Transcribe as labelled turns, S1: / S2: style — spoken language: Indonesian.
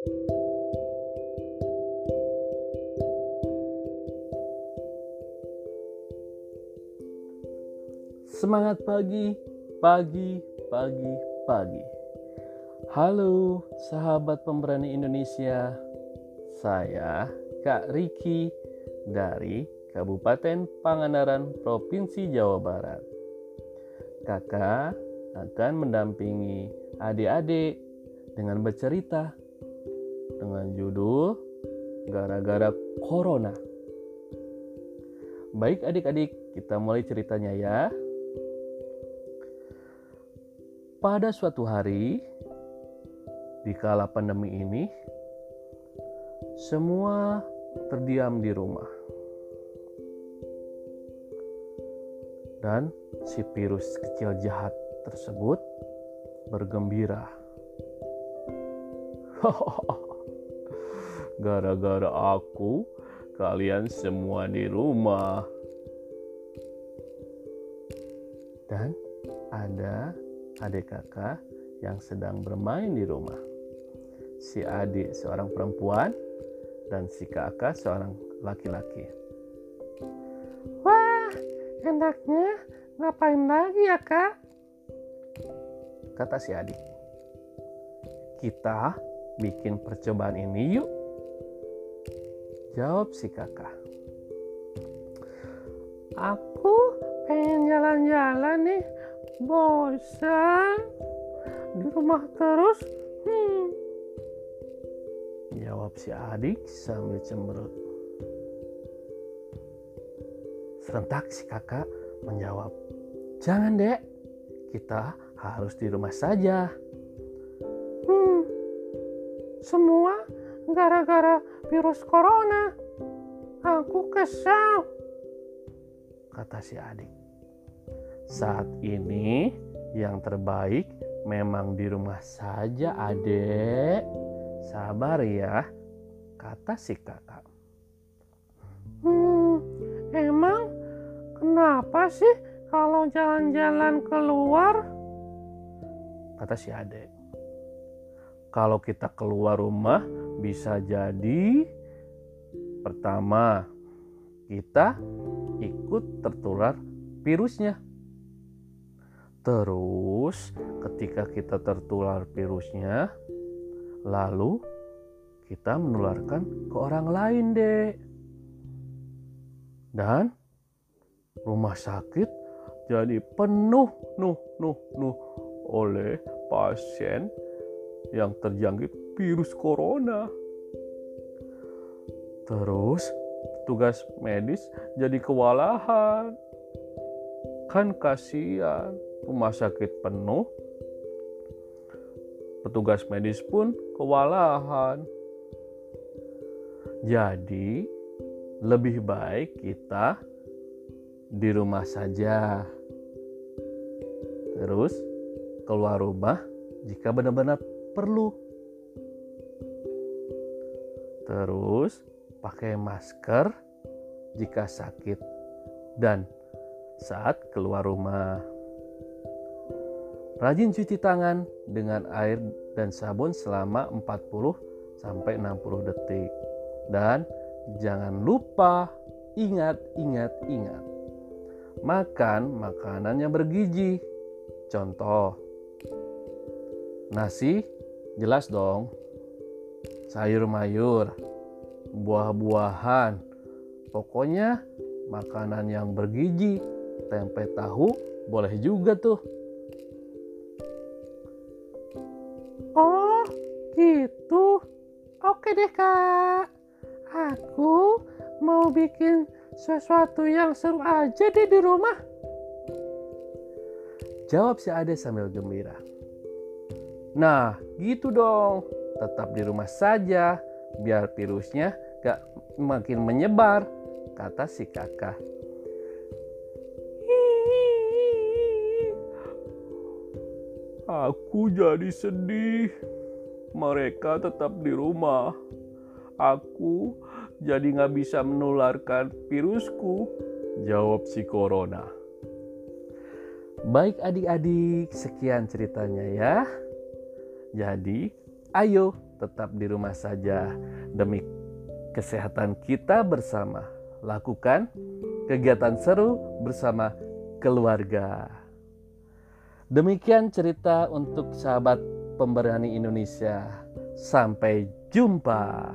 S1: Semangat pagi, pagi, pagi, pagi. Halo sahabat pemberani Indonesia. Saya Kak Riki dari Kabupaten Pangandaran, Provinsi Jawa Barat. Kakak akan mendampingi adik-adik dengan bercerita dengan judul Gara-gara Corona. Baik adik-adik, kita mulai ceritanya ya. Pada suatu hari, di kala pandemi ini, semua terdiam di rumah. Dan si virus kecil jahat tersebut bergembira. Gara-gara aku, kalian semua di rumah. Dan ada adik kakak yang sedang bermain di rumah. Si adik seorang perempuan dan si kakak seorang laki-laki.
S2: Wah, enaknya ngapain lagi ya kak?
S1: Kata si adik. Kita bikin percobaan ini yuk. Jawab si kakak.
S2: Aku pengen jalan-jalan nih, bosan di rumah terus. Hmm.
S1: Jawab si adik sambil cemberut. Serentak si kakak menjawab, Jangan dek, kita harus di rumah saja.
S2: Hmm. Semua gara-gara virus corona. Aku kesal.
S1: Kata si adik. Saat ini yang terbaik memang di rumah saja adek. Sabar ya, kata si kakak.
S2: Hmm, emang kenapa sih kalau jalan-jalan keluar?
S1: Kata si adek. Kalau kita keluar rumah bisa jadi pertama kita ikut tertular virusnya. Terus ketika kita tertular virusnya, lalu kita menularkan ke orang lain deh. Dan rumah sakit jadi penuh nuh nuh nuh oleh pasien yang terjangkit virus corona. Terus tugas medis jadi kewalahan. Kan kasihan rumah sakit penuh. Petugas medis pun kewalahan. Jadi lebih baik kita di rumah saja. Terus keluar rumah jika benar-benar perlu. Terus pakai masker jika sakit dan saat keluar rumah. Rajin cuci tangan dengan air dan sabun selama 40 sampai 60 detik. Dan jangan lupa ingat ingat ingat. Makan makanan yang bergizi. Contoh nasi jelas dong. Sayur mayur, buah-buahan. Pokoknya makanan yang bergizi. Tempe tahu boleh juga tuh.
S2: Oh, gitu. Oke deh, Kak. Aku mau bikin sesuatu yang seru aja deh di rumah.
S1: Jawab si Ade sambil gembira. Nah, gitu dong. Tetap di rumah saja, biar virusnya gak makin menyebar, kata si kakak. Aku jadi sedih. Mereka tetap di rumah. Aku jadi nggak bisa menularkan virusku. Jawab si Corona. Baik adik-adik, sekian ceritanya ya. Jadi, ayo tetap di rumah saja demi kesehatan kita bersama. Lakukan kegiatan seru bersama keluarga. Demikian cerita untuk sahabat pemberani Indonesia. Sampai jumpa.